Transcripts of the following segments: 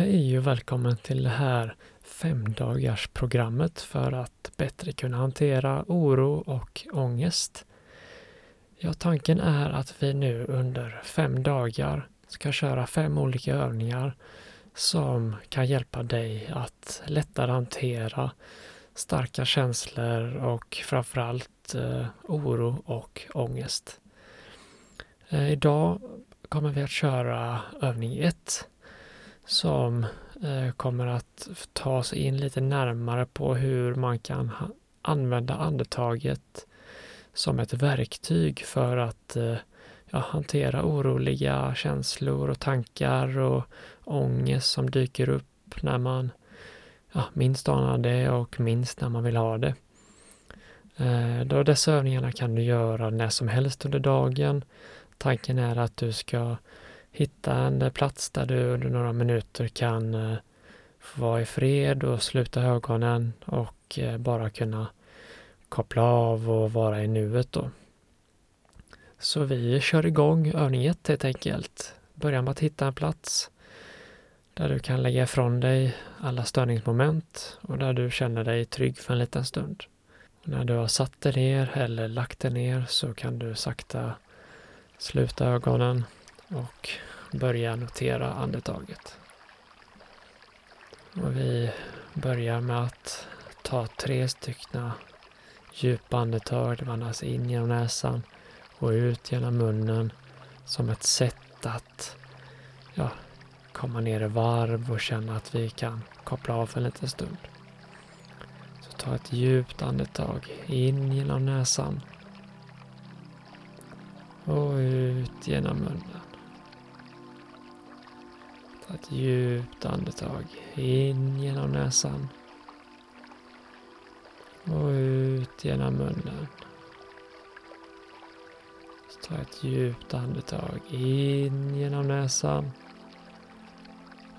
Hej och välkommen till det här femdagarsprogrammet för att bättre kunna hantera oro och ångest. Ja, tanken är att vi nu under fem dagar ska köra fem olika övningar som kan hjälpa dig att lättare hantera starka känslor och framförallt eh, oro och ångest. Eh, idag kommer vi att köra övning 1 som eh, kommer att ta oss in lite närmare på hur man kan använda andetaget som ett verktyg för att eh, ja, hantera oroliga känslor och tankar och ångest som dyker upp när man ja, minst anar det och minst när man vill ha det. Eh, då dessa övningarna kan du göra när som helst under dagen. Tanken är att du ska hitta en eh, plats där du under några minuter kan eh, få vara i fred och sluta ögonen och eh, bara kunna koppla av och vara i nuet då. Så vi kör igång övning 1 helt enkelt. Börja med att hitta en plats där du kan lägga ifrån dig alla störningsmoment och där du känner dig trygg för en liten stund. Och när du har satt dig ner eller lagt dig ner så kan du sakta sluta ögonen och börja notera andetaget. Och vi börjar med att ta tre stycken djupa andetag. Det andas in genom näsan och ut genom munnen som ett sätt att ja, komma ner i varv och känna att vi kan koppla av för en liten stund. Så ta ett djupt andetag in genom näsan och ut genom munnen. Ta ett djupt andetag in genom näsan och ut genom munnen. Så ta ett djupt andetag in genom näsan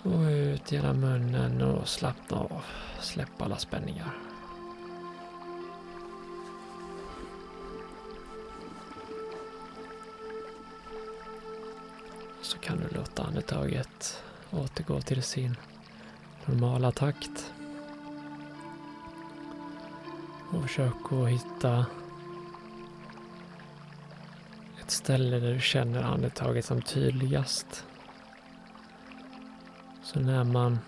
och ut genom munnen och slappna av. Släpp alla spänningar. Så kan du låta andetaget återgå till sin normala takt. Och försök att hitta ett ställe där du känner andetaget som tydligast. Så när man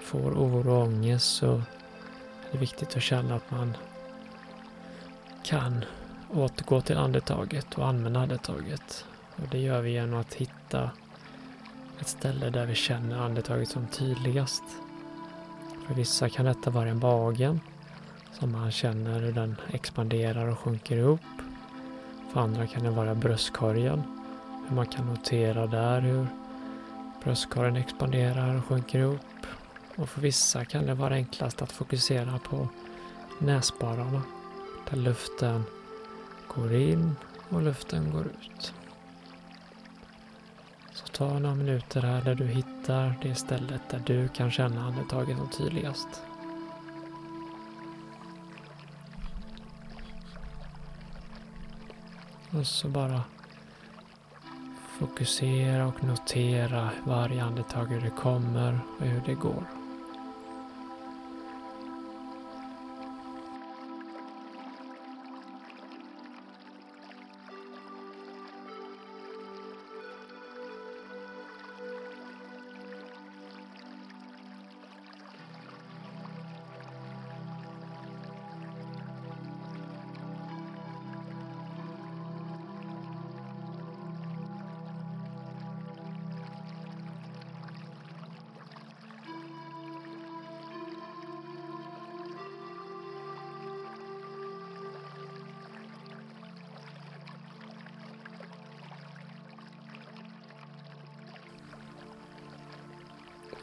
får oro och ångest så är det viktigt att känna att man kan återgå till andetaget och använda andetaget. Och det gör vi genom att hitta ett ställe där vi känner andetaget som tydligast. För vissa kan detta vara en bagen som man känner hur den expanderar och sjunker ihop. För andra kan det vara bröstkorgen, hur man kan notera där hur bröstkorgen expanderar och sjunker ihop. Och för vissa kan det vara enklast att fokusera på näsborrarna, där luften går in och luften går ut. Ta några minuter här där du hittar det stället där du kan känna andetaget som tydligast. Och så bara fokusera och notera varje andetag hur det kommer och hur det går.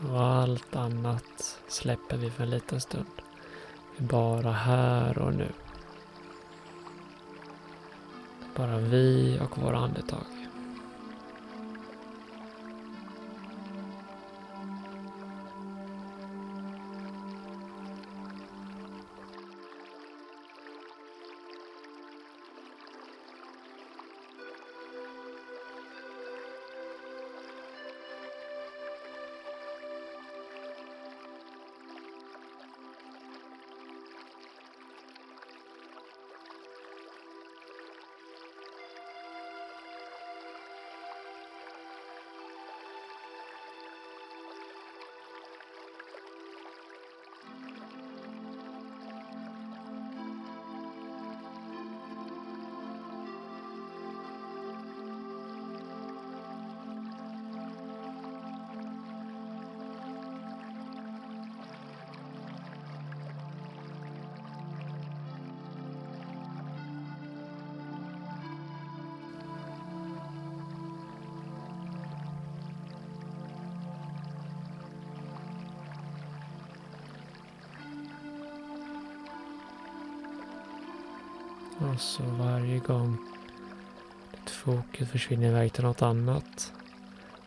Och allt annat släpper vi för en liten stund. Vi är bara här och nu. Bara vi och våra andetag. Och så varje gång ditt fokus försvinner iväg till något annat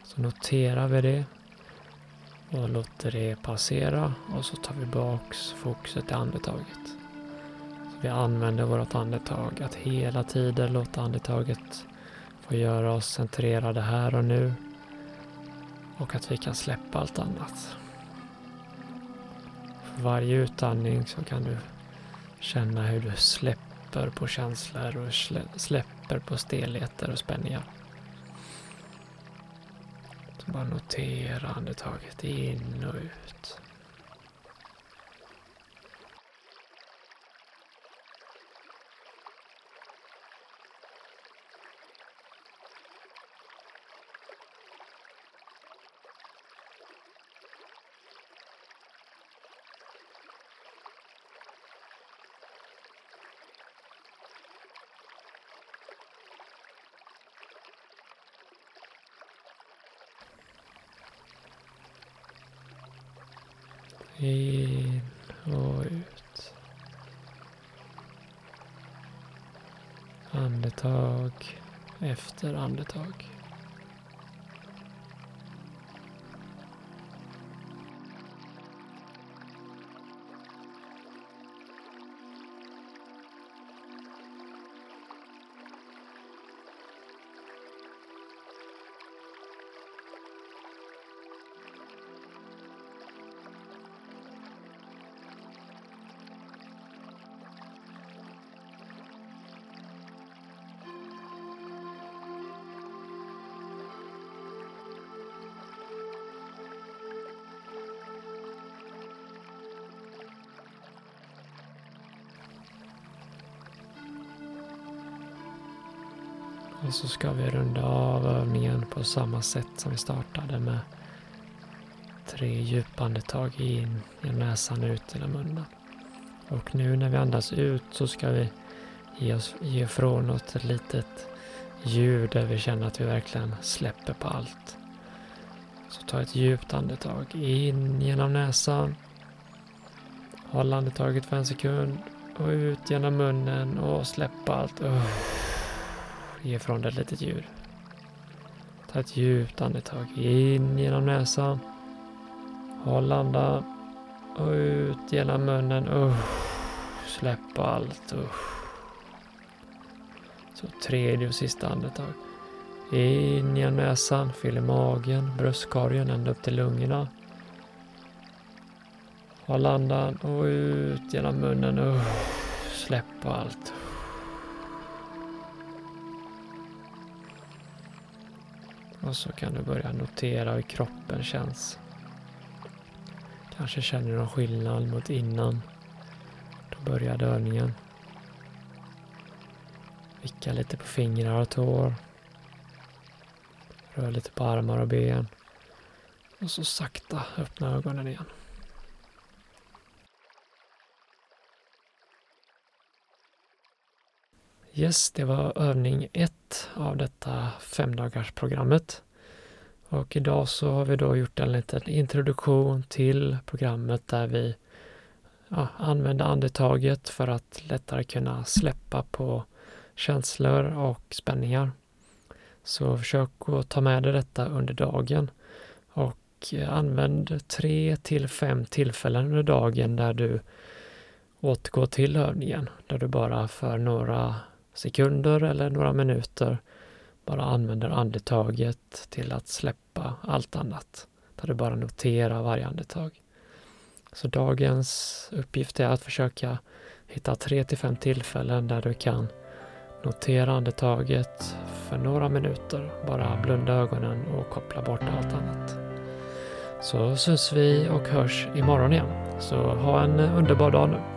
så noterar vi det och låter det passera och så tar vi baks fokuset till andetaget. Så vi använder vårt andetag att hela tiden låta andetaget få göra oss centrerade här och nu och att vi kan släppa allt annat. För varje utandning så kan du känna hur du släpper släpper på känslor och släpper på stelheter och spänningar. Så bara notera andetaget in och ut. In och ut. Andetag efter andetag. Så ska vi runda av övningen på samma sätt som vi startade med tre djupa andetag in genom näsan ut genom munnen. Och nu när vi andas ut så ska vi ge, oss, ge ifrån oss ett litet ljud där vi känner att vi verkligen släpper på allt. Så ta ett djupt andetag in genom näsan. Håll andetaget för en sekund och ut genom munnen och släpp allt. Uh. Ge ifrån dig ett litet ljud. Ta ett djupt andetag in genom näsan. Håll andan. Och ut genom munnen. Uh. Släpp allt. Uh. Så tredje och sista andetag. In genom näsan, fyller magen, bröstkorgen ända upp till lungorna. Håll andan och ut genom munnen. Uh. Släpp allt. Och så kan du börja notera hur kroppen känns. Kanske känner du någon skillnad mot innan. Då började övningen. Vicka lite på fingrar och tår. Rör lite på armar och ben. Och så sakta öppna ögonen igen. Yes, det var övning ett av detta femdagarsprogrammet. Och idag så har vi då gjort en liten introduktion till programmet där vi ja, använder andetaget för att lättare kunna släppa på känslor och spänningar. Så försök att ta med dig detta under dagen och eh, använd tre till fem tillfällen under dagen där du återgår till övningen, där du bara för några sekunder eller några minuter bara använder andetaget till att släppa allt annat. Där du bara noterar varje andetag. Så dagens uppgift är att försöka hitta tre till fem tillfällen där du kan notera andetaget för några minuter. Bara blunda ögonen och koppla bort allt annat. Så syns vi och hörs imorgon igen. Så ha en underbar dag nu.